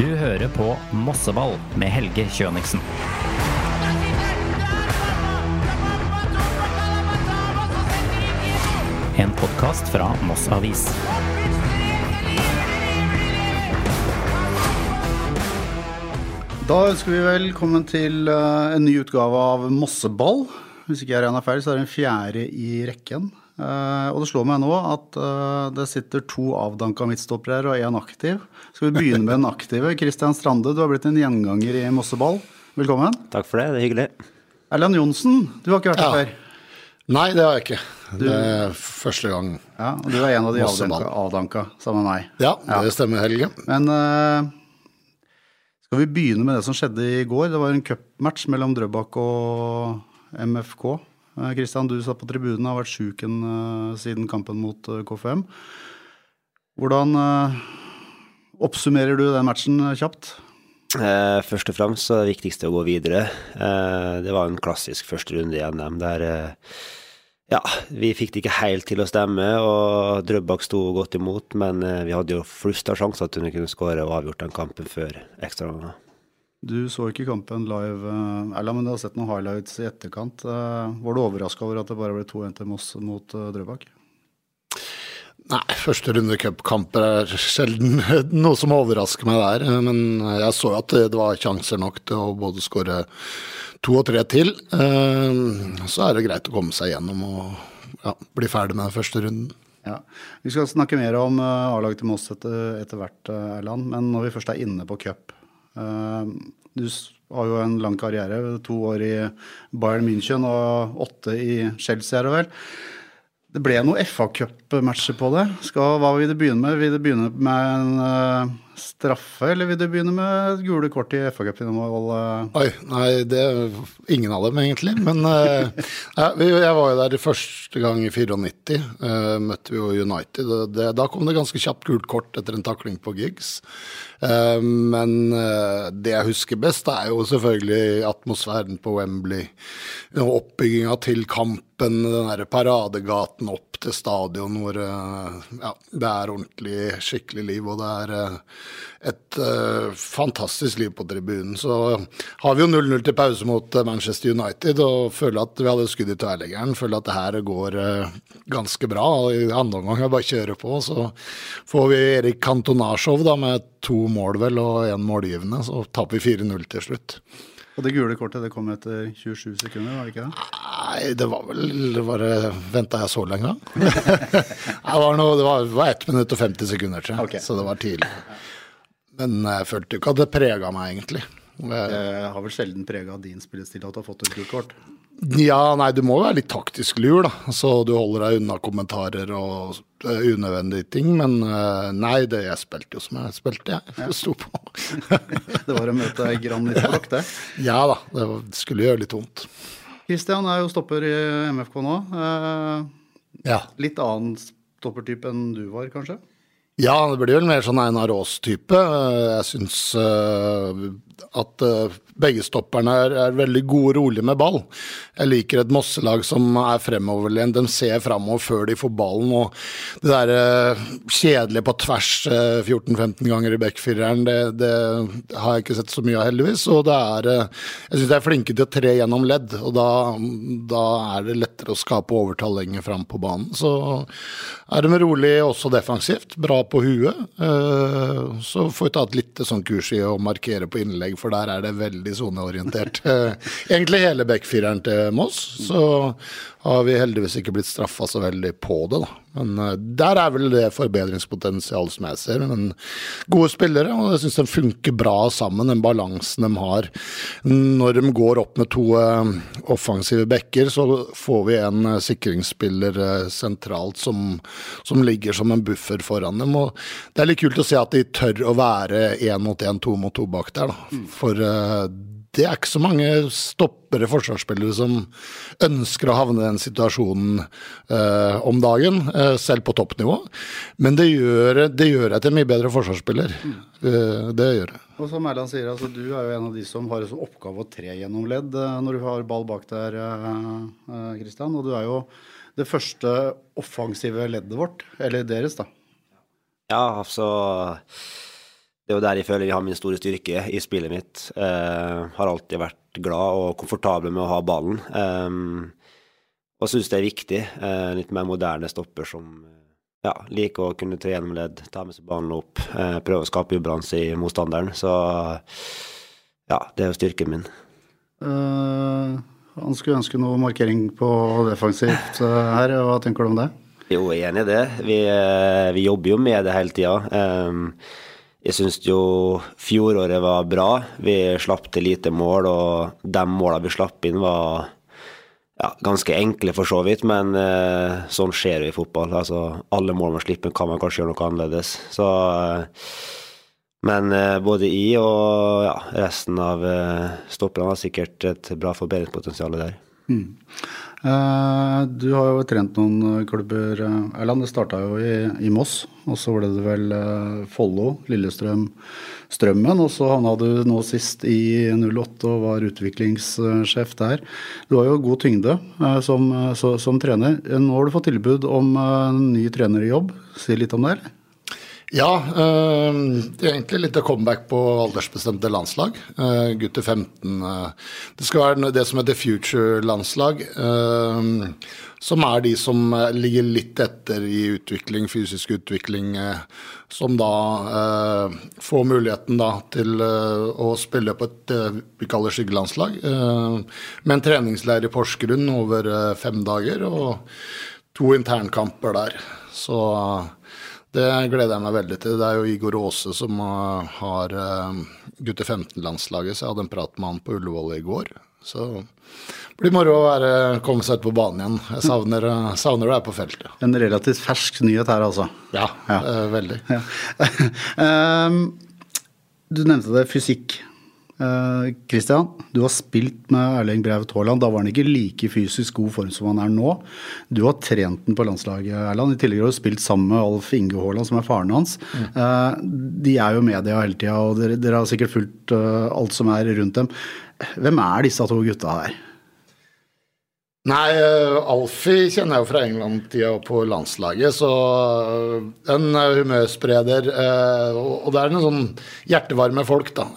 Du hører på Mosseball med Helge Kjøniksen. En podkast fra Moss Avis. Da ønsker vi velkommen til eh, en ny utgave av Mosseball. Hvis ikke jeg regner feil, så er det den fjerde i rekken. Eh, og det slår meg nå at eh, det sitter to avdanka midtstoppere her og én aktiv. Skal vi begynne med den aktive? Kristian Strande, du har blitt en gjenganger i Mosseball. Velkommen. Takk for det, det er hyggelig. Erland Johnsen, du har ikke vært her Ja. før. Nei, det har jeg ikke. Det er første gang. Ja, og du er en av de avdanka, avdanka sammen med meg. Ja, det stemmer, Helge. Men uh... skal vi begynne med det som skjedde i går? Det var en cupmatch mellom Drøbak og MFK. Eh, Kristian, du satt på tribunen, og har vært sjuk eh, siden kampen mot eh, KFM. Hvordan eh, oppsummerer du den matchen eh, kjapt? Eh, først og fremst så er det viktigste å gå videre. Eh, det var en klassisk første runde i NM der eh, ja, vi fikk det ikke helt til å stemme, og Drøbak sto godt imot, men eh, vi hadde jo flust av sjanser til å kunne skåre og avgjort den kampen før ekstraomganger. Du så ikke kampen live, Erla, men du har sett noen highlights i etterkant. Eh, Var du overraska over at det bare ble 2-1 til Moss mot eh, Drøbak? Nei, første runde cupkamper er sjelden noe som overrasker meg der. Men jeg så at det var sjanser nok til å både skåre to og tre til. Eh, Så er det greit å komme seg gjennom og ja, bli ferdig med den første runden. Ja. Vi skal snakke mer om A-laget til Moss etter, etter hvert, Erland. Men når vi først er inne på cup Du har jo en lang karriere. To år i Bayern München og åtte i Chelsea, er det vel. Det ble noen FA-cupmatcher på det. Skal, hva vil du begynne med? Vil du begynne med en uh, straffe, eller vil du begynne med gule kort i FA-cupinnhold? Uh? Oi, nei, det er ingen av dem egentlig. Men uh, jeg var jo der første gang i 94. eh, møtte vi jo United. og Det, da kom det ganske kjapt gult kort etter en takling på Giggs. Eh, men eh, det jeg husker best, er jo selvfølgelig atmosfæren på Wembley. Oppbygginga til kampen, den der paradegaten opp til stadion hvor ja, det er ordentlig, skikkelig liv. Og det er eh, et eh, fantastisk liv på tribunen. Så har vi jo 0-0 til pause mot eh, Manchester United og føler at vi hadde skudd i tverrleggeren. Føler at det her går ganske bra. I andre omgang bare å kjøre på. Så får vi Erik Cantona-show med to mål vel og én målgivende. Så taper vi 4-0 til slutt. Og det gule kortet det kom etter 27 sekunder, var det ikke det? Nei, det var vel bare Venta jeg så lenge? det var, noe, det var, det var 1 minutt og 50 sekunder, tror jeg. Okay. Så det var tidlig. Men jeg følte jo ikke at det prega meg, egentlig. Det har vel sjelden prega din spillestil at du har fått et gult kort? Ja, nei, du må jo være litt taktisk lur, da. Så du holder deg unna kommentarer og eh, unødvendige ting. Men eh, nei, det, jeg spilte jo som jeg spilte, jeg. Ja. sto på. Det var å møte ei granittlokk, det. ja da, det skulle gjøre litt vondt. Kristian er jo stopper i MFK nå. Eh, Ja. litt annen stoppertype enn du var, kanskje? Ja, det blir vel mer sånn Einar Aas-type. Jeg syns at eh, begge stopperne er, er veldig gode og rolige med ball. Jeg liker et Mosselag som er fremoverlent. De ser framover før de får ballen. Og det der eh, kjedelige på tvers eh, 14-15 ganger i backfireren, det, det har jeg ikke sett så mye av, heldigvis. Og det er eh, Jeg syns de er flinke til å tre gjennom ledd, og da, da er det lettere å skape overtall lenger fram på banen. Så er de rolig også defensivt, bra på huet. Eh, Så får vi ta et lite sånn kurs i å markere på innlegg, for der er det veldig soneorientert. Eh, Egentlig hele backfireren til Moss, så har vi heldigvis ikke blitt straffa så veldig på det, da. Men eh, der er vel det forbedringspotensialet som jeg ser. Men gode spillere, og jeg syns de funker bra sammen, den balansen de har. Når de går opp med to eh, offensive backer, så får vi en eh, sikringsspiller sentralt som, som ligger som en buffer foran dem. Og det er litt kult å se at de tør å være én mot én, to mot to bak der, da. For eh, det er ikke så mange stoppere, forsvarsspillere, som ønsker å havne i den situasjonen eh, om dagen, eh, selv på toppnivå. Men det gjør, det gjør jeg til en mye bedre forsvarsspiller. Eh, det gjør jeg. Og som Erland sier, altså, du er jo en av de som har som oppgave å tre gjennom ledd eh, når du har ball bak der, Kristian. Og du er jo det første offensive leddet vårt, eller deres, da. Ja, altså Det er jo der jeg føler jeg har min store styrke i spillet mitt. Eh, har alltid vært glad og komfortabel med å ha ballen. Eh, og syns det er viktig. Eh, litt mer moderne stopper som ja, liker å kunne tre gjennom ledd, ta med seg ballen opp, eh, prøve å skape ubalanse i motstanderen. Så ja, det er jo styrken min. Uh, han skulle ønske noe markering på defensivt her. Hva tenker du om det? Jo, jeg er enig i det. Vi, vi jobber jo med det hele tida. Um, jeg syns jo fjoråret var bra. Vi slapp til lite mål, og de måla vi slapp inn, var ja, ganske enkle for så vidt, men eh, sånn skjer det i fotball. Altså, alle mål man slipper, kan man kanskje gjøre noe annerledes. Så, eh, men eh, både I og ja, resten av eh, stopperne har sikkert et bra forbedringspotensial der. Mm. Eh, du har jo trent noen klubber, eh, Erland. Det starta jo i, i, Moss, og så ble det vel eh, Follo, Lillestrøm, Strømmen. Og så havna du nå sist i 08 og var utviklingssjef der. Du har jo god tyngde som, som trener. Nå har du fått tilbud om ny trenerjobb. Si litt om det, eller? Ja, øh, det er egentlig litt comeback på aldersbestemte landslag. Uh, gutter 15. Uh, det skal være det som heter future-landslag. Som er de som ligger litt etter i utvikling, fysisk utvikling. som da får muligheten da til å spille på et vi kaller skyggelandslag. med en treningsleir i Porsgrunn over fem dager og to internkamper der. Så det gleder jeg meg veldig til. Det er jo Igor Aase som har uh, gutter 15-landslaget, så jeg hadde en prat med han på Ullevål i går. Så det blir moro å være, komme seg ut på banen igjen. Jeg savner, savner å være på feltet. En relativt fersk nyhet her, altså. Ja, ja. Uh, veldig. Ja. um, du nevnte det, fysikk. Kristian, uh, du har spilt med Erling Braut Haaland. Da var han ikke like fysisk god form som han er nå. Du har trent den på landslaget, Erland. I tillegg har du spilt sammen med Alf Inge Haaland, som er faren hans. Mm. Uh, de er jo media hele tida, og dere, dere, har sikkert fulgt uh, alt som er rundt dem. Hvem er disse to gutta her? Nei, uh, Alfie kjenner jeg jo fra England-tida på landslaget, så uh, en humørspreder. Uh, og det er noen sånn hjertevarme folk, da.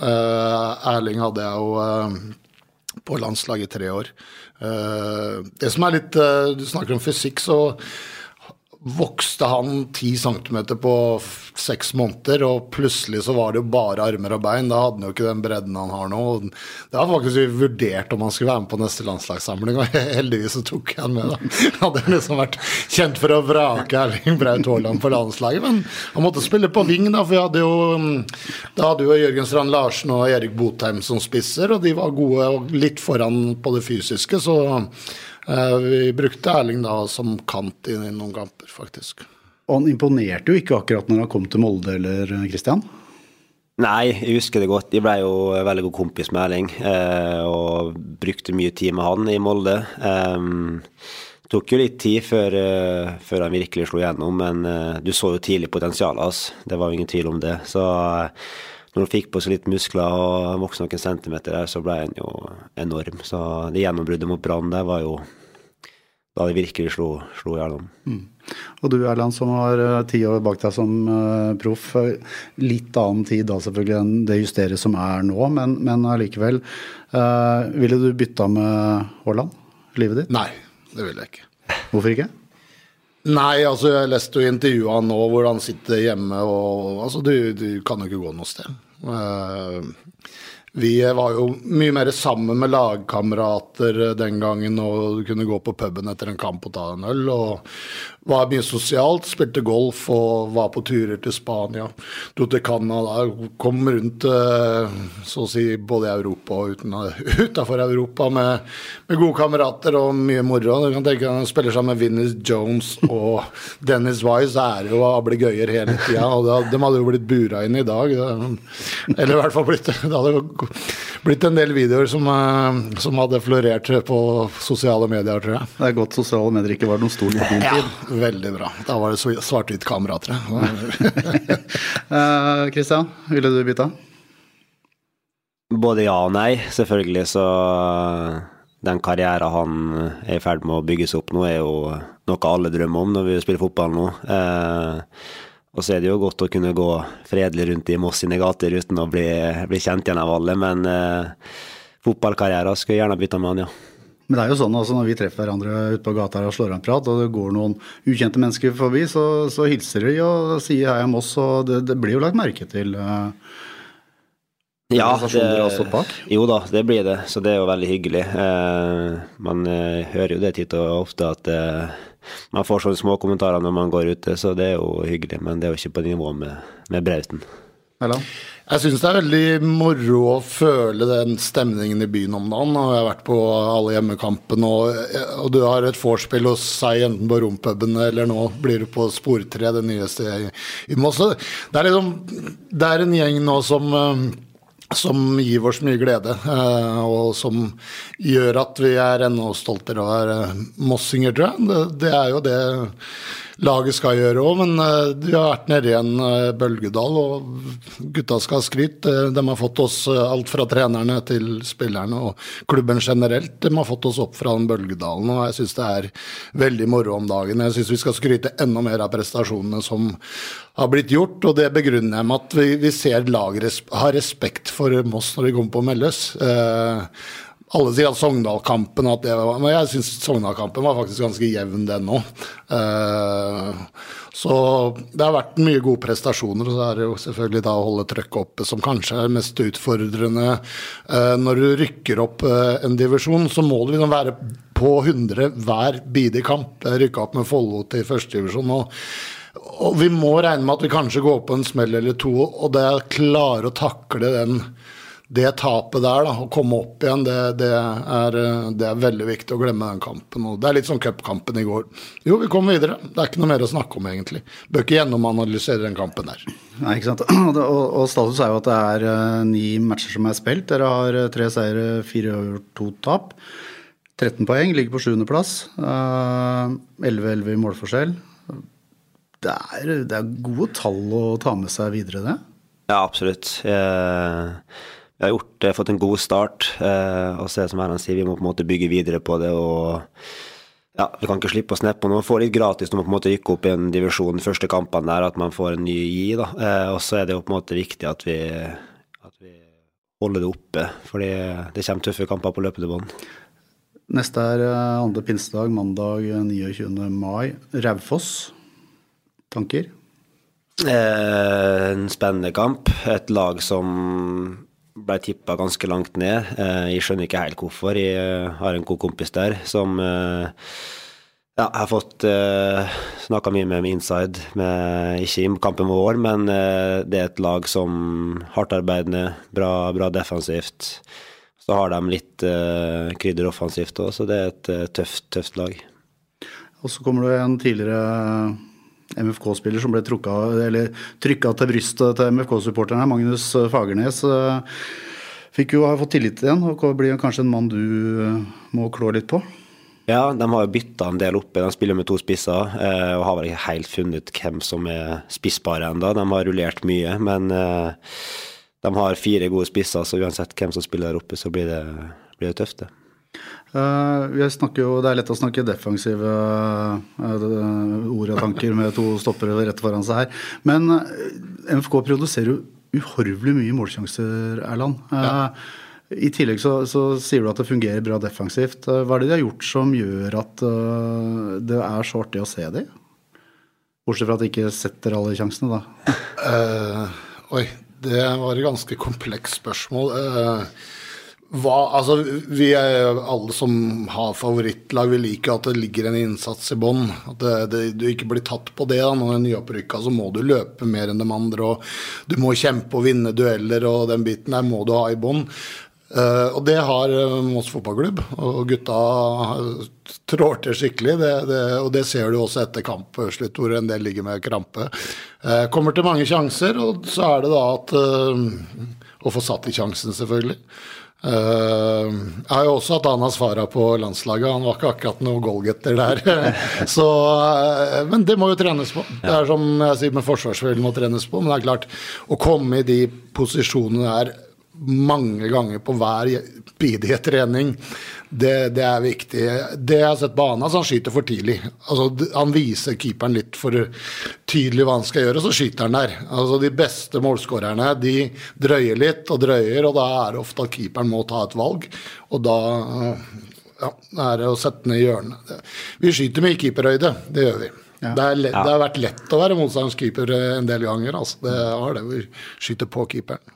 Erling hadde jeg jo på landslaget i tre år. det som er litt Du snakker om fysikk, så vokste han ti centimeter på seks måneder, og plutselig så var det jo bare armer og bein. Da hadde han jo ikke den bredden han har nå. Det var faktisk vi vurdert om han skulle være med på neste landslagssamling, og heldigvis så tok jeg han med. da. Hadde liksom vært kjent for å vrake Erling Braut Haaland på landslaget, men han måtte spille på ving, da, for vi hadde jo da hadde jo Jørgen Strand Larsen og Erik Botheim som spisser, og de var gode og litt foran på det fysiske, så vi brukte Erling da som kant i noen kamper, faktisk. Og han imponerte jo ikke akkurat når han kom til Molde, eller Kristian? Nei, jeg husker det godt. Jeg ble jo veldig god kompis med Erling. Eh, og brukte mye tid med han i Molde. Det tok jo litt tid før, før han virkelig slo gjennom, men du så jo tidlig potensialet hans. Det var jo ingen tvil om det. Så når han fikk på seg litt muskler og vokste noen centimeter der, så ble han jo enorm. Så det gjennombruddet mot Brann der var jo da det virkelig slo, slo gjennom. Mm. Og du Erland, som har eh, ti år bak deg som uh, proff. Litt annen tid da selvfølgelig enn det justeres som er nå, men, men allikevel. Uh, ville du bytta med Haaland? Livet ditt? Nei, det ville jeg ikke. Hvorfor ikke? Nei, altså jeg leste jo intervjuet han nå hvor han sitter hjemme og Altså, du, du kan jo ikke gå noe sted. Uh, vi var jo mye mer sammen med lagkamerater den gangen og kunne gå på puben etter en kamp og ta en øl. Og var mye sosialt, spilte golf og var på turer til Spania. Dro til Canada, kom rundt eh, så å si både i Europa og utafor Europa med, med, gode kamerater og mye moro. Du kan tenke deg spiller sammen med Vinnis Jones og Dennis Wise, er jo ablegøyer hele tida. De hadde jo blitt bura inn i dag. Eller i hvert fall blitt Det hadde blitt en del videoer som, eh, som hadde florert på sosiale medier, tror jeg. Det er godt sosiale medier ikke var noen stor din tid. Ja. Veldig bra. Da var det svart-hvitt kamera, tror jeg. Kristian, uh, ville du bytta? Både ja og nei. Selvfølgelig så Den karrieren han er i ferd med å bygge seg opp nå, er jo noe alle drømmer om når vi spiller fotball nå. Uh, Og så er det jo godt å kunne gå fredelig rundt i Moss sine gater uten å bli, bli kjent igjen av alle, men eh, fotballkarrieren skulle jeg gjerne bytta med han, ja. Men det er jo sånn altså når vi treffer hverandre ute på gata og slår en prat, og det går noen ukjente mennesker forbi, så, så hilser de og sier hei, om oss, og det, det, blir jo lagt merke til. Eh, ja, det, jo da, det blir det, så det er jo veldig hyggelig. Eh, man eh, hører jo det titt og ofte at eh, man får sånne små kommentarer når man går ute, så det er jo hyggelig. Men det er jo ikke på nivå med, med Brauten. Jeg syns det er veldig moro å føle den stemningen i byen om dagen. Jeg har vært på alle hjemmekampene, og, og, du har et vorspiel hos seg enten på rompuben eller nå blir du på Sportre, det nyeste i, i Moss. Det er liksom Det er en gjeng nå som eh, som gir oss mye glede, eh, og som gjør at vi er enda stoltere av å være mossinger, tror jeg. Det, det er jo det laget skal gjøre òg, men uh, de har vært nede i en uh, bølgedal, og gutta skal ha skryt. Uh, de har fått oss alt fra trenerne til spillerne og klubben generelt. De har fått oss opp fra den bølgedalen, og jeg syns det er veldig moro om dagen. Jeg syns vi skal skryte enda mer av prestasjonene som har blitt gjort, og det begrunner jeg med at vi, vi ser laget har respekt for Moss når vi kommer på Melløs. Uh, alle sier at Sogndal-kampen at det var, Men jeg syns Sogndal-kampen var faktisk ganske jevn, den òg. Uh, så det har vært mye gode prestasjoner. Og så er det jo selvfølgelig da å holde trøkket oppe som kanskje er mest utfordrende. Uh, når du rykker opp uh, en divisjon, så må du liksom være på 100 hver bidige kamp. Jeg rykka opp med Follo til førstedivisjon. nå. og vi må regne med at vi kanskje går på en smell eller to, og det er klare å takle den det tapet der, da, å komme opp igjen, det, det, er, det, er, veldig viktig å glemme den kampen. Og det er litt sånn cupkampen i går. Jo, vi kommer videre. Det er ikke noe mer å snakke om, egentlig. Bør ikke gjennomanalysere den kampen der. Nei, ikke sant. Og, og, status er jo at det er uh, ni matcher som er spilt. Dere har uh, tre seire, fire over to tap. 13 poeng, ligger på sjuendeplass. Uh, 11-11 i målforskjell. Det er, det er, gode tall å ta med seg videre, det? Ja, absolutt. Jeg vi har gjort, fått en god start. Eh, og så er det som Erland sier, vi må på en måte bygge videre på det. og ja, Vi kan ikke slippe oss nedpå. Man får litt gratis når man på en måte rykker opp i en divisjon de første kampene der, at man får en ny gi. da. Eh, og så er det jo på en måte viktig at vi, at vi holder det oppe, fordi det kommer tøffe kamper på løpende bånd. Neste er eh, andre pinsedag, mandag 29. mai. Raufoss. Tanker? Eh, en spennende kamp. Et lag som ble tippa ganske langt ned. Eh, jeg skjønner ikke helt hvorfor. Jeg eh, har en god kompis der som eh, ja, jeg har fått uh, snakka mye med, med Inside, med, ikke i kampen vår, men uh, det er et lag som hardtarbeidende, bra, bra defensivt. Så har de litt uh, krydder offensivt òg, så det er et uh, tøft, tøft lag. Og så kommer det en tidligere MFK-spiller som ble trykka til brystet til MFK-supporterne, Magnus Fagernes. Fikk jo ha fått tillit igjen og blir kanskje en mann du eh, må klå litt på? Ja, de har jo bytta en del oppe. De spiller med to spisser eh, og har vel ikke helt funnet hvem som er spissbare ennå. De har rullert mye, men eh, de har fire gode spisser, så uansett hvem som spiller der oppe, så blir det, blir det tøft, det. Uh, jo, det er lett å snakke defensive uh, ord og tanker med to stoppere rett foran seg her. Men uh, MFK produserer jo uhorvelig mye målsjanser, Erland. Ja. I tillegg så, så, sier du at det fungerer bra defensivt. Hva er det de har gjort som gjør at det er så artig å se dem? Bortsett fra at de ikke setter alle sjansene, da. oi, det var et ganske komplekst spørsmål. Uh, hva, altså, vi er alle som har favorittlag, vi liker at det ligger en innsats i bånn. At det, det, du ikke blir tatt på det. da, Når du er nyopprykka, så må du løpe mer enn de andre. og Du må kjempe og vinne dueller, og den biten der må du ha i bånn. Uh, og det har uh, Moss fotballklubb, og gutta trår til skikkelig. Det, det, og det ser du også etter kampslutt, hvor en del ligger med krampe. Uh, kommer til mange sjanser, og så er det da at Å få satt i sjansen, selvfølgelig. Uh, jeg har jo også hatt Anas Farah på landslaget. Han var ikke akkurat noe goalgetter der. Så, uh, men det må jo trenes på. Det er som jeg sier med forsvarsspillet må trenes på. Men det er klart, å komme i de posisjonene der mange ganger på hver bidige trening. Det, det, er viktig. Det jeg har sett på Anas, han skyter for tidlig. Altså, han viser keeperen litt for tydelig hva han skal gjøre, så skyter han der. Altså, de beste målskårerne de drøyer litt og drøyer, og da er det ofte at keeperen må ta et valg. Og da ja, er det å sette ned hjørnet. Vi skyter med keeperhøyde, det gjør vi. Ja. Det, lett, det, har vært lett å være motstanderens keeper en del ganger. Altså. Det har det. Vi skyter på keeperen.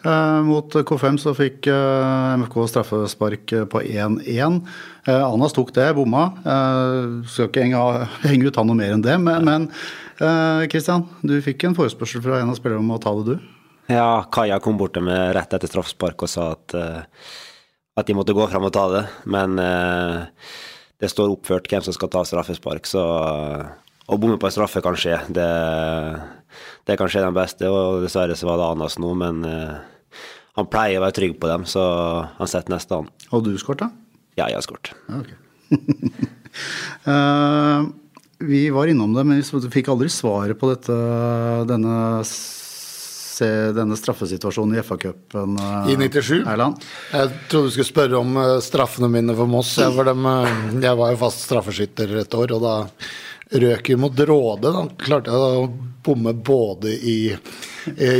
Eh, mot K5 så fikk eh, MFK straffespark på 1-1. Eh, Anas tok det, bomma. Skal ikke henge, ut han noe mer enn det. Men Kristian, du fikk en forespørsel fra en av spillerne om å ta det, du? Ja, Kaja kom bort til meg rett etter straffespark og sa at, at de måtte gå fram og ta det. Men det står oppført hvem som skal ta straffespark, så å bomme på en straffe kan skje. Det, det kan skje den beste, og dessverre så var det Anas nå, men uh, han pleier å være trygg på dem, så han setter neste an. Og du skåret, da? Ja, jeg har skåret. Okay. uh, vi var innom det, men vi fikk aldri svaret på dette, denne, denne straffesituasjonen i FA-cupen. Uh, I 97? Erland. Jeg trodde du skulle spørre om straffene mine for Moss. Jeg, var, dem, jeg var jo fast straffeskytter et år, og da røk mot Råde. Da klarte å bomme både i, i,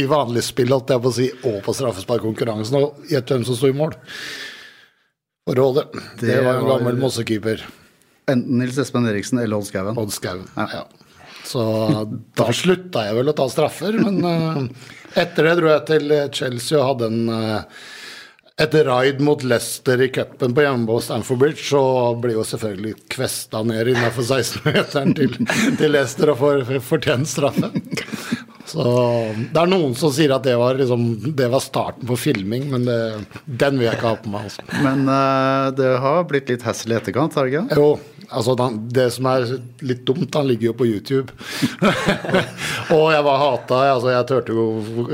i vanlig spill holdt jeg på å si, og på straffesparkkonkurransen. Og gjett hvem som sto i mål for Råde. Det, det var en gammel Mossekeeper. Enten Nils Espen Eriksen eller Odd Skauen. Odd Skauen, ja. ja. Så da slutta jeg vel å ta straffer, men uh, etter det dro jeg til Chelsea og hadde en uh, et raid mot Leicester i cupen på hjemmebane Stamford Bridge, så blir jo selvfølgelig kvesta ned innenfor 16-meteren til, til, Leicester og får fortjent straffe. Så Det er noen som sier at det var, liksom, det var starten på filming, men det, den vil jeg ikke ha på meg. Altså. Men uh, det har blitt litt hassle i etterkant, har det ikke? Jo, Altså, det som er litt dumt, han ligger jo på YouTube. og jeg var hata. Altså, jeg turte jo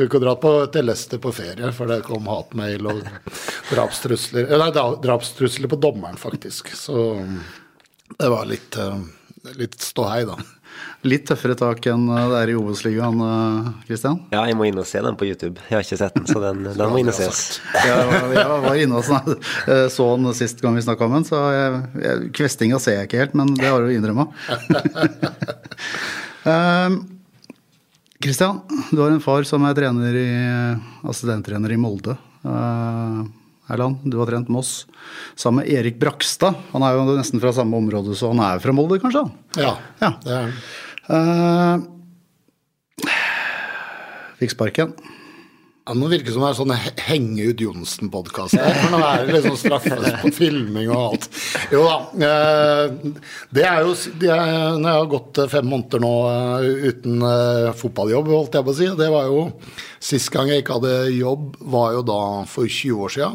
ikke å dra på, til Leicester på ferie, for det kom hatmail og drapstrusler Nei, drapstrusler på dommeren, faktisk. Så det var litt, eh, litt ståhei, da. Litt tøffere tak enn eh, det er i Obos-ligaen, Kristian? Eh, ja, jeg må inn og se den på YouTube. Jeg har ikke sett den, så den, den må inn og ses. jeg, jeg var inne og eh, så den sist gang vi snakka om den, så jeg, jeg, kvestinga ser jeg ikke helt, men det har du innrømma. Kristian, uh, du har en far som er trener i, assistenttrener i Molde. Erland, du har trent Moss sammen med Erik Brakstad. Han er jo nesten fra samme område, så han er fra Molde, kanskje? Ja, ja. det er han. Uh, fikk sparken. Ja, nå virker det som det er sånn Henge ut Johnsen-podkast For nå er det liksom straffes på filming og alt. Jo da. Eh, det er jo Når jeg har gått fem måneder nå eh, uten fotballjobb, holdt jeg på å si Det var jo Sist gang jeg ikke hadde jobb, var jo da for 20 år sia.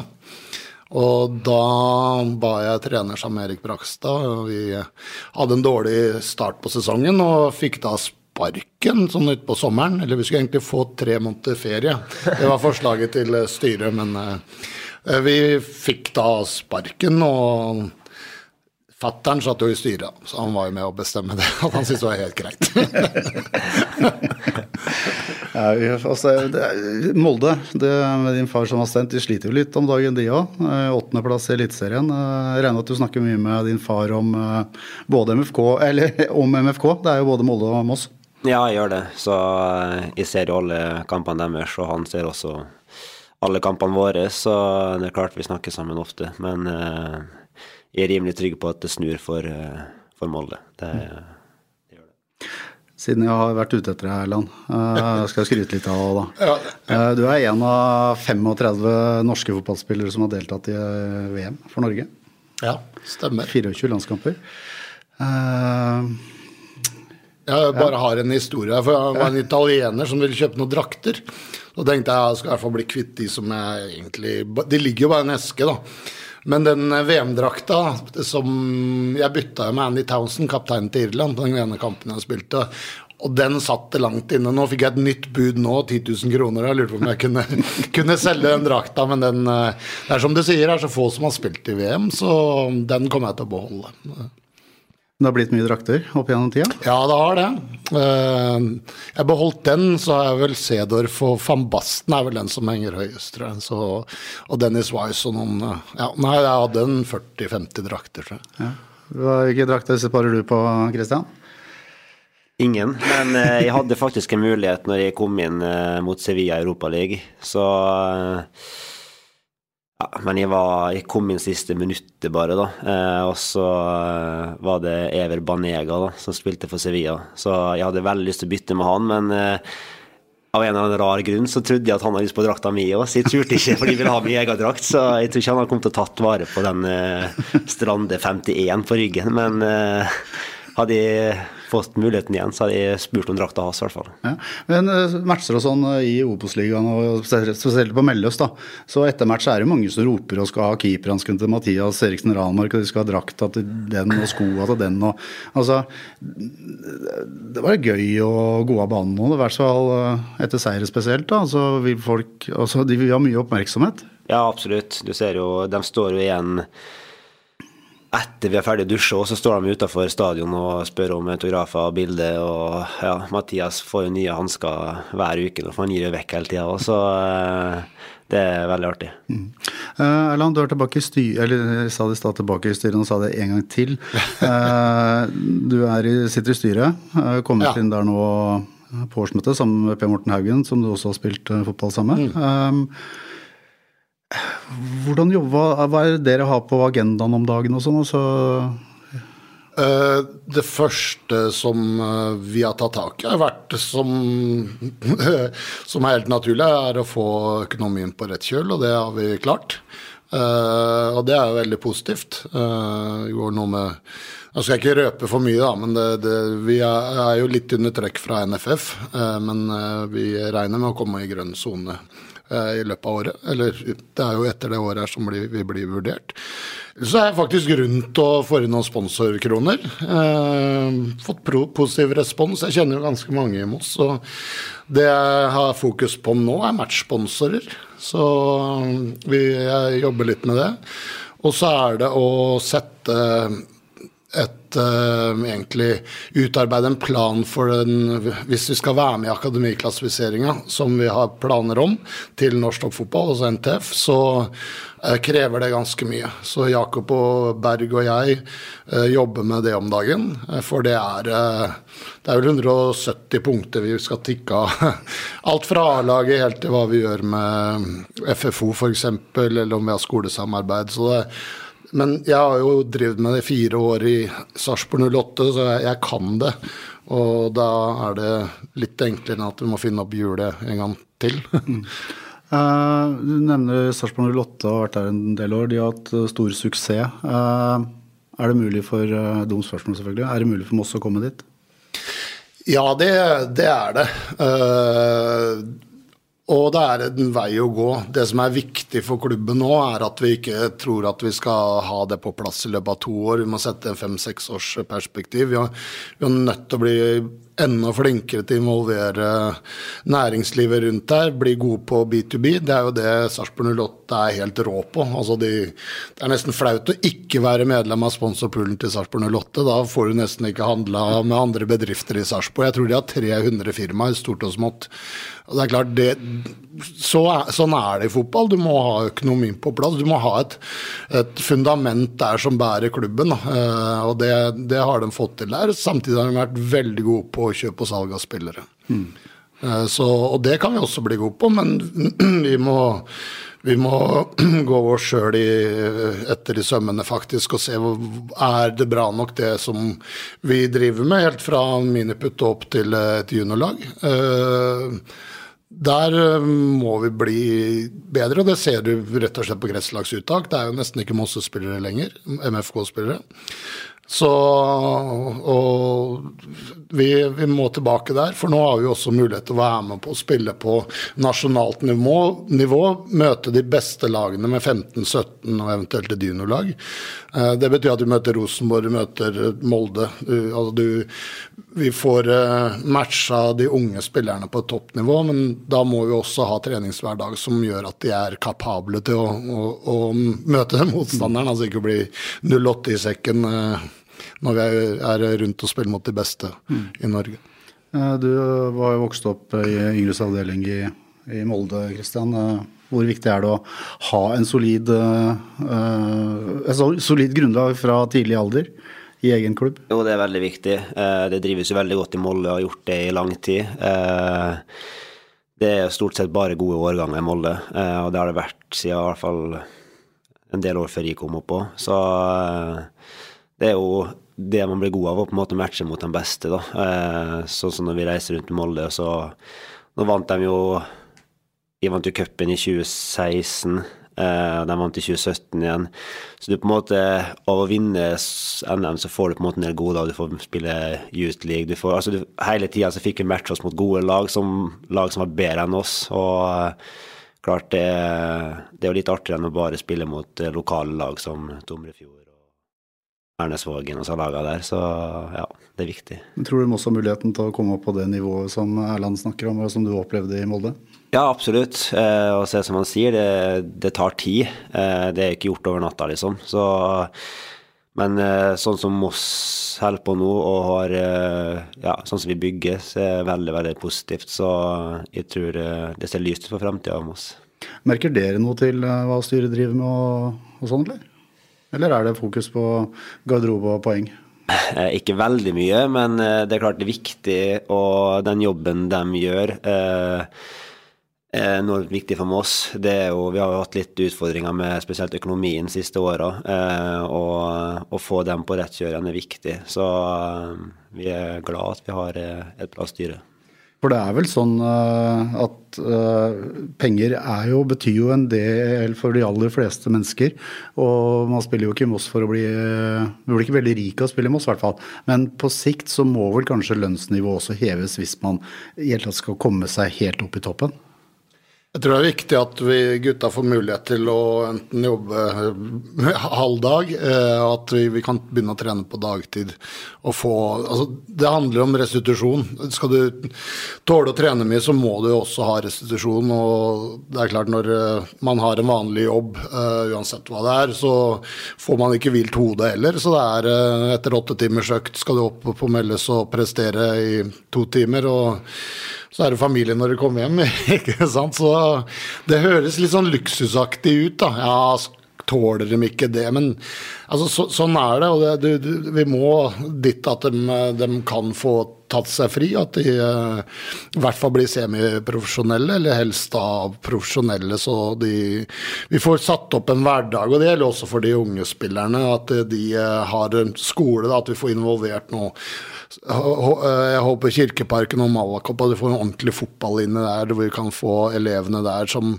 Og da ba jeg trener med Erik Brakstad. Vi hadde en dårlig start på sesongen og fikk da sparken sånn utpå sommeren. Eller vi skulle egentlig få tre måneder ferie. Det var forslaget til styret, men eh, vi fikk da sparken. og Fattern satt jo i styret, så han var jo med å bestemme det. At han syntes det var helt greit. ja, altså, Molde, det, med din far som assistent, de sliter jo litt om dagen, de òg. Eh, åttendeplass i Eliteserien. Eh, jeg regner med at du snakker mye med din far om eh, både MFK, eller om MFK. Det er jo både Molde og Moss. Ja, jeg gjør det. Så jeg ser jo alle kampene deres, og han ser også alle kampene våre. Så det er klart vi snakker sammen ofte. Men jeg er rimelig trygg på at det snur for, for Molde. Det, det, gjør det. Siden jeg har vært ute etter deg, Erland, uh, skal jeg skryte litt av deg, da. Uh, du er en av 35 norske fotballspillere som har deltatt i VM for Norge. Ja, stemmer. 24 landskamper. Uh, jeg bare har en historie. for Jeg var en italiener som ville kjøpe noen drakter. Så tenkte jeg jeg skal i hvert fall bli kvitt de som jeg egentlig De ligger jo bare i en eske, da. Men den eh, VM-drakta som jeg bytta med Andy Townsend, kapteinen til Irland, på den ene kampen jeg spilte, og den satt langt inne. Nå fikk jeg et nytt bud nå, 10 000 kroner. Jeg lurte på om jeg kunne, kunne selge den drakta, men den, eh, det er som du sier, det er så få som har spilt i VM, så den kommer jeg til å beholde. Det har blitt mye drakter opp gjennom tida? Ja, det har det. Eh, jeg beholdt den, så er vel Cedorf og van Basten er vel den som henger høyest, tror jeg. Så, og Dennis Wise og noen eh, ja, Nei, jeg hadde en 40-50 drakter, tror jeg. Ja. Hvilke drakter sparer du på, Christian? Ingen, men eh, jeg hadde faktisk en mulighet når jeg kom inn mot Sevilla Europaliga. Så ja, men jeg, var, jeg kom inn siste minuttet, bare, da. Eh, og så eh, var det Ever Banega da, som spilte for Sevilla. Så jeg hadde veldig lyst til å bytte med han, men eh, av en eller annen rar grunn så trodde jeg at han hadde lyst på drakta mi òg, så jeg turte ikke, for de ville ha min egen drakt. Så jeg tror ikke han hadde kommet til å tatt vare på den eh, Strande 51 på ryggen. Men eh, hadde jeg fått muligheten igjen, så hadde jeg spurt om drakta hans, i hvert fall. Ja. Men uh, matcher og sånn uh, i Obos-ligaen, og spesielt på Melløs, da. Så etter match er det mange som roper og skal ha keeperhansken til Mathias Eriksen Ranmark, og de skal ha drakta til den og skoa til den og Altså, det var gøy å gå av banen nå, i hvert fall uh, etter seire spesielt, da. Så vil folk Altså, de vil ha mye oppmerksomhet. Ja, absolutt. Du ser jo, de står jo igjen etter vi er ferdig å dusje, så står de utafor stadion og spør om autografer og bilder. Og ja, Mathias får jo nye hansker hver uke, for han gir jo vekk hele tida. Så eh, det er veldig artig. Mm. Uh, Erland, du er tilbake i styret, eller jeg sa det i stad tilbake i styret, nå sa det en gang til. Uh, du i, sitter i styret, uh, kommet ja. inn der nå på årsmøtet sammen med Per Morten Haugen, som du også har spilt fotball sammen med. Mm. Um, hvordan jobber, Hva er det dere har på agendaen om dagen og sånn? Altså det første som eh, vi har tatt tak i, har vært som, som er helt naturlig, er å få økonomien på rett kjøl, og det har vi klart. Eh, og det er jo veldig positivt. Det går noe med Nå skal jeg ikke røpe for mye, da, men det, det, vi er, jo litt under trekk fra NFF. Men vi regner med å komme i grønn sone i løpet av året. Eller det er jo etter det året her som vi blir vurdert. Så er jeg faktisk rundt å få inn noen sponsorkroner. Eh, fått positiv respons. Jeg kjenner jo ganske mange i Moss. Så det jeg har fokus på nå, er matchsponsorer. Så vi, jeg jobber litt med det. Og så er det å sette et uh, egentlig utarbeide en plan for den Hvis vi skal være med i akademiklassifiseringa, som vi har planer om, til norsk toppfotball, altså NTF, så uh, krever det ganske mye. Så Jakob og Berg og jeg uh, jobber med det om dagen. for det er, det er vel 170 punkter vi skal tikke av. Alt fra A-laget helt til hva vi gjør med FFO f.eks., eller om vi har skolesamarbeid. så det men jeg har jo drevet med det fire år i Sarpsborg 08, så jeg, jeg, kan det. Og da er det litt enklere enn at du må finne opp hjulet en gang til. uh, du nevner Sarpsborg 08 har vært der en del år. De har hatt uh, stor suksess. Uh, er det mulig for uh, dumt spørsmål selvfølgelig, er det mulig for Moss å komme dit? Ja, det, det er det. Uh, og det er en vei å gå. Det som er viktig for klubben nå, er at vi ikke tror at vi skal ha det på plass i løpet av to år. Vi må sette en fem-seks års perspektiv. Vi er, nødt til å bli enda flinkere til å involvere næringslivet rundt her. Bli gode på B2B. Det er jo det Sarpsborg 08 er helt rå på. Altså de, det er nesten flaut å ikke være medlem av sponsorpoolen til Sarpsborg 08. Da får du nesten ikke handla med andre bedrifter i Sarpsborg. Jeg tror de har 300 firmaer, stort og smått. Og det er klart, det, så er, Sånn er det i fotball. Du må ha økonomien på plass. Du må ha et, et fundament der som bærer klubben. Uh, og det, det, har de fått til der. Samtidig har de vært veldig gode på kjøp og salg av spillere. Mm. Uh, så, og det kan vi også bli gode på, men vi må vi må gå oss sjøl etter i sømmene faktisk og se er det bra nok det som vi driver med, helt fra miniputt opp til et juniorlag. Uh, der eh, må vi bli bedre, og det ser du rett og slett på gresslagsuttak. Det er jo nesten ikke Mosse-spillere lenger, MFK-spillere. Så Og vi, vi, må tilbake der, for nå har vi også mulighet til å være med på å spille på nasjonalt nivå. nivå møte de beste lagene med 15-17 og eventuelt et dynolag. Eh, det betyr at du møter Rosenborg, du møter Molde. Du, altså du, vi får eh, matcha de unge spillerne på et toppnivå, men da må vi også ha treningshverdag som gjør at de er kapable til å, å, å møte motstanderen. Altså ikke bli 0-8 i sekken eh, når vi er rundt og spiller mot de beste mm. i Norge. Du var jo vokst opp i Yngres avdeling i, i Molde, Kristian. Hvor viktig er det å ha en solid, uh, solid grunnlag fra tidlig alder i egen klubb? Jo, det er veldig viktig. Det drives jo veldig godt i Molde og har gjort det i lang tid. Det er stort sett bare gode årganger i Molde, og det har det vært siden i hvert fall en del år før jeg kom opp òg. Så det er jo det man blir god av, å på en måte matche mot de beste. da. Sånn som når vi reiser rundt i Molde, så Nå vant de jo de vant jo cupen i 2016. Uh, de vant i 2017 igjen. Så du på en måte, av å vinne NM, så får du på en måte en del gode lag. Du får spille Youth League. Du får, altså du, hele tida så fikk vi matche oss mot gode lag, som, lag som var bedre enn oss. Og klart det, det er jo litt artigere enn å bare spille mot uh, lokale lag som Tomrefjord Ernesvågen og laga der. Så ja, det er viktig. Tror du Moss har muligheten til å komme opp på det nivået som Erland snakker om, og som du opplevde i Molde? Ja, absolutt. Eh, og se som han sier, det, det tar tid. Eh, det er ikke gjort over natta, liksom. Så, men eh, sånn som Moss holder på nå, og har eh, ja, sånn som vi bygger, så er det veldig, veldig positivt. Så jeg tror eh, det ser lyst ut for framtida av Moss. Merker dere noe til eh, hva styret driver med og, og sånn, eller? Eller er det fokus på garderobe og poeng? Eh, ikke veldig mye, men eh, det er klart det er viktig, og den jobben de gjør eh, er noe viktig for oss. Det er jo, vi har jo hatt litt utfordringer med spesielt økonomien de siste åra. Og å få dem på rett kjør er viktig. Så vi er glad at vi har et bra styre. For det er vel sånn uh, at uh, penger jo, betyr jo en del for de aller fleste mennesker. Og man spiller jo ikke i Moss for å bli Man blir ikke veldig rik av å spille i Moss, i hvert fall. Men på sikt så må vel kanskje lønnsnivået også heves hvis man i hele tatt skal komme seg helt opp i toppen? Jeg tror det er viktig at vi gutta får mulighet til å enten jobbe halv dag, eh, at vi, vi, kan begynne å trene på dagtid. og få, altså Det handler om restitusjon. Skal du tåle å trene mye, så må du også ha restitusjon. og det er klart Når eh, man har en vanlig jobb, uh, uansett hva det er, så får man ikke hvilt hodet heller. Så det er etter åtte timers økt skal du opp på Meldes og prestere i to timer. og så er det familie når du kommer hjem. ikke sant? Så det høres litt sånn luksusaktig ut, da. Ja, tåler de ikke det? Men altså, så, sånn er det. Og det, du, du, vi må dit at de, de, kan få tatt seg fri. At de uh, i hvert fall blir semiprofesjonelle, eller helst da profesjonelle. Så de, vi får satt opp en hverdag. Og det gjelder også for de unge spillerne. At de uh, har en skole, da, at vi får involvert noe jeg håper Kirkeparken og Malakopp at får en ordentlig fotball inne der, hvor vi kan få elevene der som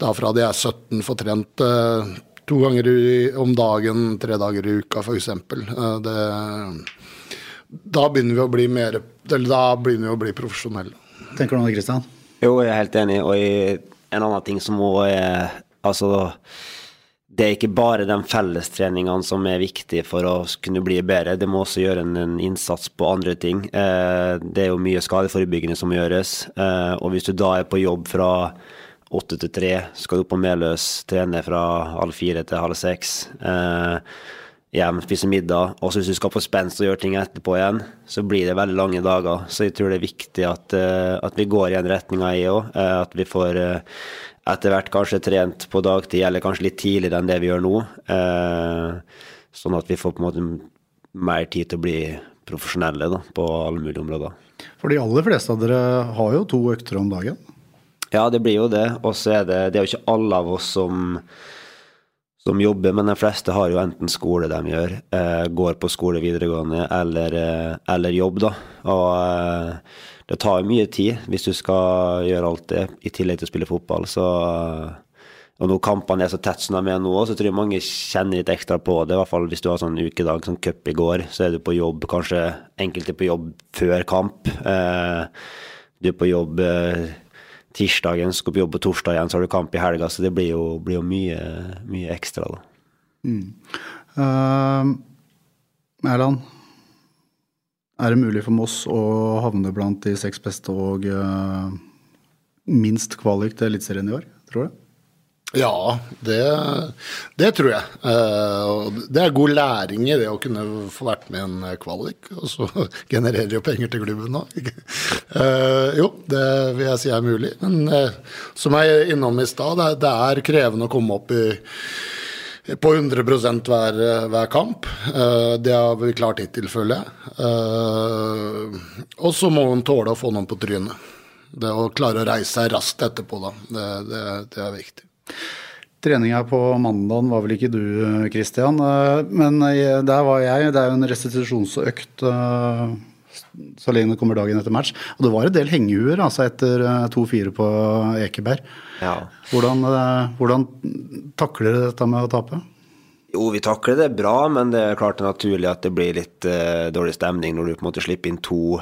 da fra de er 17 får trent eh, to ganger om dagen, tre dager i uka f.eks. Eh, da begynner vi å bli mer eller da begynner vi å bli profesjonelle. Tenker du noe, Kristian? Jo, jeg er helt enig. Og en annen ting som òg er Altså det er ikke bare de fellestreningene som er viktige for å kunne bli bedre, det må også gjøre en, innsats på andre ting. Eh, det er jo mye skadeforebyggende som må gjøres. Eh, og hvis du da er på jobb fra åtte til tre, skal du på Meløs trene fra halv fire til halv seks. Hjem, spise middag. Og hvis du skal på spenst og gjøre ting etterpå igjen, så blir det veldig lange dager. Så jeg tror det er viktig at, eh, at vi går i den retninga, jeg òg. Eh, at vi får eh, etter hvert kanskje trent på dagtid, eller kanskje litt tidligere enn det vi gjør nå. Sånn at vi får på en måte mer tid til å bli profesjonelle da, på alle mulige områder. For de aller fleste av dere har jo to økter om dagen? Ja, det blir jo det. Og så er det, det er jo ikke alle av oss som, som jobber, men de fleste har jo enten skole de gjør, eh, går på skole videregående, eller, eh, eller jobb, da. Og eh, det tar mye tid hvis du skal gjøre alt det, i tillegg til å spille fotball. Så, og når kampene er så tett som de er nå, så tror jeg mange kjenner litt ekstra på det. I hvert fall hvis du har sånn ukedag, sånn cup i går, så er du på jobb, kanskje enkelte på jobb før kamp. Eh, du er på jobb eh, tirsdagen, skal på jobb på torsdag igjen, så har du kamp i helga. Så det blir jo, blir jo mye, mye, ekstra, da. Mm. Uh, Erland, er det mulig for Moss å havne blant de seks beste og uh, minst kvalik til Eliteserien i år, tror du? Ja, det, det tror jeg. Uh, det er god læring i det å kunne få vært med i en kvalik, og så genererer jo penger til klubben òg. Uh, jo, det vil jeg si er mulig. Men som jeg er innom i stad, det, er krevende å komme opp i, på 100% hver, hver kamp. det har vi klart hittil, føler jeg. og så må man tåle å få noen på trynet. Det å klare å reise seg raskt etterpå, da. det, det, det er viktig. Treninga på mandagen var vel ikke du, Christian. Eh, men eh, der var jeg. Det er jo en restitusjonsøkt eh, så lenge det kommer dagen etter match. Og det var en del hengehuer altså etter 2-4 på Ekeberg. Ja. Hvordan, hvordan takler dere dette med å tape? Jo, vi takler det bra, men det er klart det er naturlig at det blir litt uh, dårlig stemning når du på en måte slipper inn to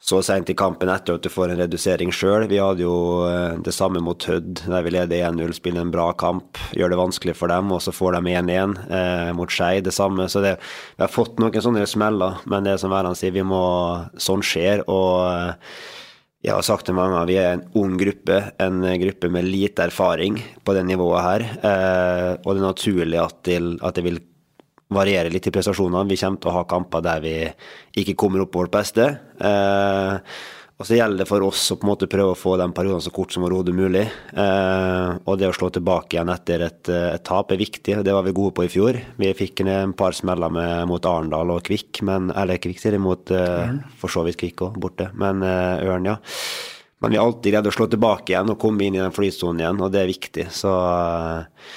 så seint i kampen etter at du får en redusering sjøl. Vi hadde jo eh, det samme mot Hødd, der vi leder 1-0, spiller en bra kamp, gjør det vanskelig for dem, og så får de 1-1 eh, mot Skei, det samme. Så det, vi har fått noen sånne smeller, men det er som Verland sier, vi må Sånn skjer. og eh, jeg har sagt det mange ganger, vi er en ung gruppe, en gruppe med lite erfaring på det nivået her. Eh, og det er naturlig at, det, at det vil variere litt i prestasjonene. Vi kommer til å ha kamper der vi ikke kommer opp på vårt beste. Eh, og så gjelder det for oss å på en måte prøve å få den perioden så kort som overhodet mulig. Eh, og det å slå tilbake igjen etter et, et, tap er viktig, og det var vi gode på i fjor. Vi fikk en par smeller med, mot Arendal og Kvikk, men, eller Kvikk sier mot eh, for så vidt Kvikk òg, borte. Men eh, Ørn, ja. Men vi har alltid greid å slå tilbake igjen og komme inn i den flysonen igjen, og det er viktig. Så eh,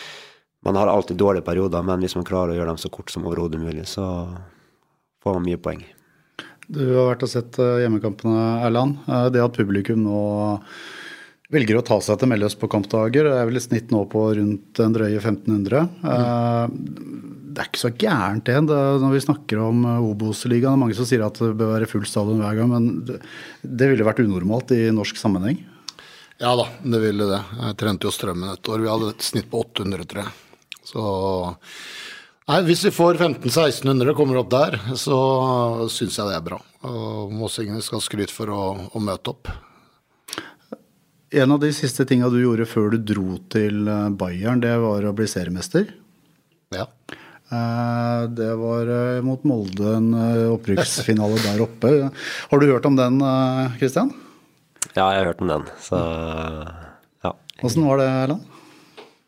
man har alltid dårlige perioder, men hvis man klarer å gjøre dem så kort som overhodet mulig, så får man mye poeng. Du har vært og sett eh, hjemmekampene, Erland. Eh, det at publikum nå velger å ta seg til Melløs på kampdager, det er vel i snitt nå på rundt en drøye 1500. Mm. Det er ikke så gærent det, når vi snakker om Obos-ligaen. Det mange som sier at det bør være full stadion hver gang, men det, det ville vært unormalt i norsk sammenheng? Ja da, det ville det. Jeg trente jo Strømmen et år. Vi hadde et snitt på 800, tror jeg. Så Nei, Hvis vi får 1500-1600 og kommer opp der, så syns jeg det er bra. Og Mossingene skal skryte for å, å, møte opp. En av de siste tinga du gjorde før du dro til eh, Bayern, det var å bli seriemester. Ja. Eh, det var eh, mot Molde, en opprykksfinale der oppe. Har du hørt om den, Kristian? Ja, jeg har hørt om den. Så ja. Åssen var det, Erland?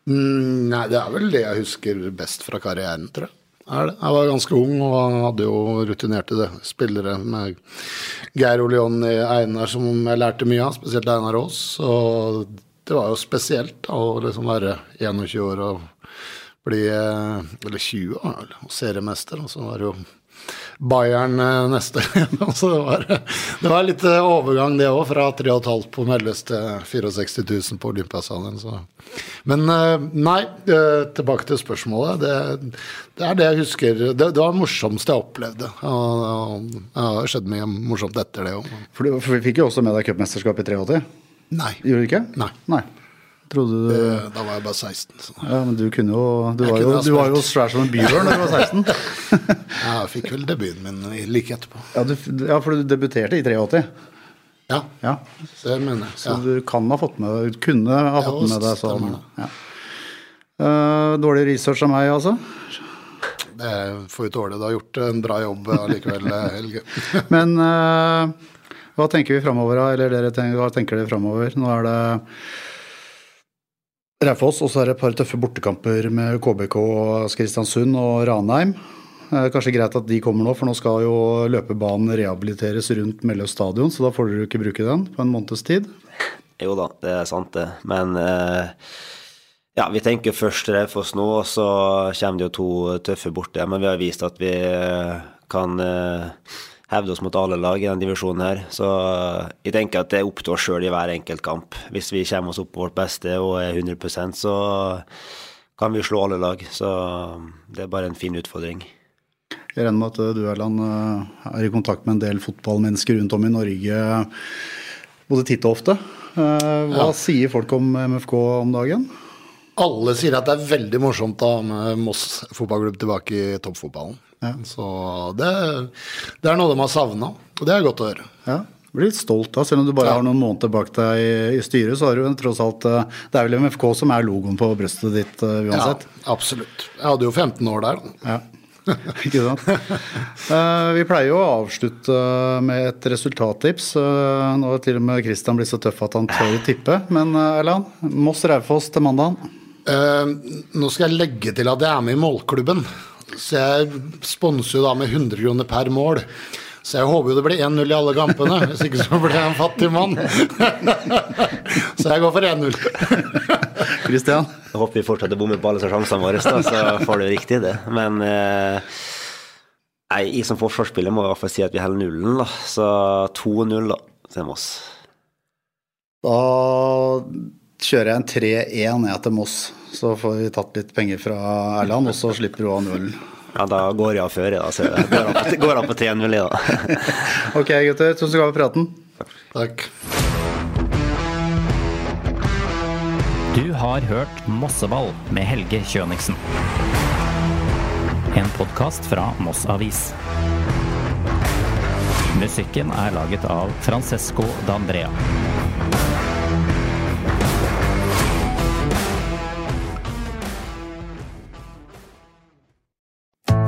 Mm, nei, det er vel det jeg husker best fra karrieren, tror jeg. Jeg var ganske ung og hadde jo rutinerte spillere med Geir Ole Jonny Einar som jeg lærte mye av, spesielt Einar Aas. Og det var jo spesielt å liksom være 21 år og bli Eller 20 år, seriemester. Og så var det jo Bayern eh, neste. så det var, det var litt eh, overgang, det òg, fra 3,5 på Melles til 64 000 på Olympiasalen. Men eh, nei, tilbake til spørsmålet. Det, det er det jeg husker. Det, det var det morsomste jeg opplevde. Det har skjedd mye morsomt etter det òg. For, for, vi fikk jo også med deg cupmesterskapet i 83? Nei. Gjorde du ikke? Nei. nei. Trodde du Da var jeg bare 16. Så. Ja, Men du kunne jo Du, var jo, du var jo svær som en bjørn da du var 16. ja, jeg fikk vel debuten min like etterpå. Ja, du, ja, for du debuterte i 83? Ja, ja. det mener jeg. Så du kan ha fått med Kunne ha fått med deg sånn. Ja. Uh, dårlig research av meg, altså? Det får vi tåle. Du har gjort en bra jobb allikevel, Helge. Men uh, hva tenker vi framover, eller dere tenker, hva tenker dere framover? Nå er det Raufoss, og så er det et par tøffe bortekamper med KBK, Kristiansund og Ranheim. Kanskje greit at de kommer nå, for nå skal jo løpebanen rehabiliteres rundt Melløs stadion, så da får dere ikke bruke den på en måneds tid. Jo da, det er sant det. Men eh, ja, vi tenker først Raufoss nå, og så kommer det jo to tøffe borte. Men vi har vist at vi kan eh, hevde oss mot alle lag i denne divisjonen her. Så eh, jeg tenker at det er opp til oss sjøl i hver enkelt kamp. Hvis vi kommer oss opp på vårt beste og er 100% så kan vi slå alle lag. Så eh, det er bare en fin utfordring. Jeg regner med at du Erland, eh, er i kontakt med en del fotballmennesker rundt om i Norge både titt og ofte. Hva ja. sier folk om MFK om dagen? Alle sier at det er veldig morsomt å ha med Moss fotballklubb tilbake i toppfotballen. Ja. Så det, det, er noe de har savna, og det er godt å høre. Ja. blir litt stolt da, Selv om du bare Ja. har noen måneder bak deg i, i styret, så har du jo tross alt eh, Det er vel MFK som er logoen på brystet ditt eh, Ja, absolutt. Jeg hadde jo 15 år der. da. Ja. Ikke sant. Uh, vi pleier jo å avslutte med et resultattips. Uh, nå har til og med Christian blitt så tøff at han tør å tippe. Men uh, Erland, Moss Raufoss til mandagen. Nå skal jeg legge til at jeg er med i målklubben. Så jeg sponser jo da med 100 kroner per mål. Så jeg håper jo det blir 1-0 i alle kampene. Hvis ikke så blir jeg en fattig mann. så jeg går for 1-0. Kristian? Jeg håper vi fortsetter å bomme på alle sjansene våre, da, så får du riktig det. Men eh, jeg som forsvarsspiller må i hvert fall si at vi holder nullen, da. Så 2-0 da, til Moss. Da kjører jeg en 3-1 ned til Moss. Så får vi tatt litt penger fra Erland, og så slipper du av nullen. Ja, da går jeg av før, da. Så jeg går av på, går av på 3-0, jeg, da. Ok, gutter. Tusen takk for praten. Takk. Du har hørt Mosseball med Helge Kjøniksen. En podkast fra Moss Avis. Musikken er laget av Francesco D'Andrea.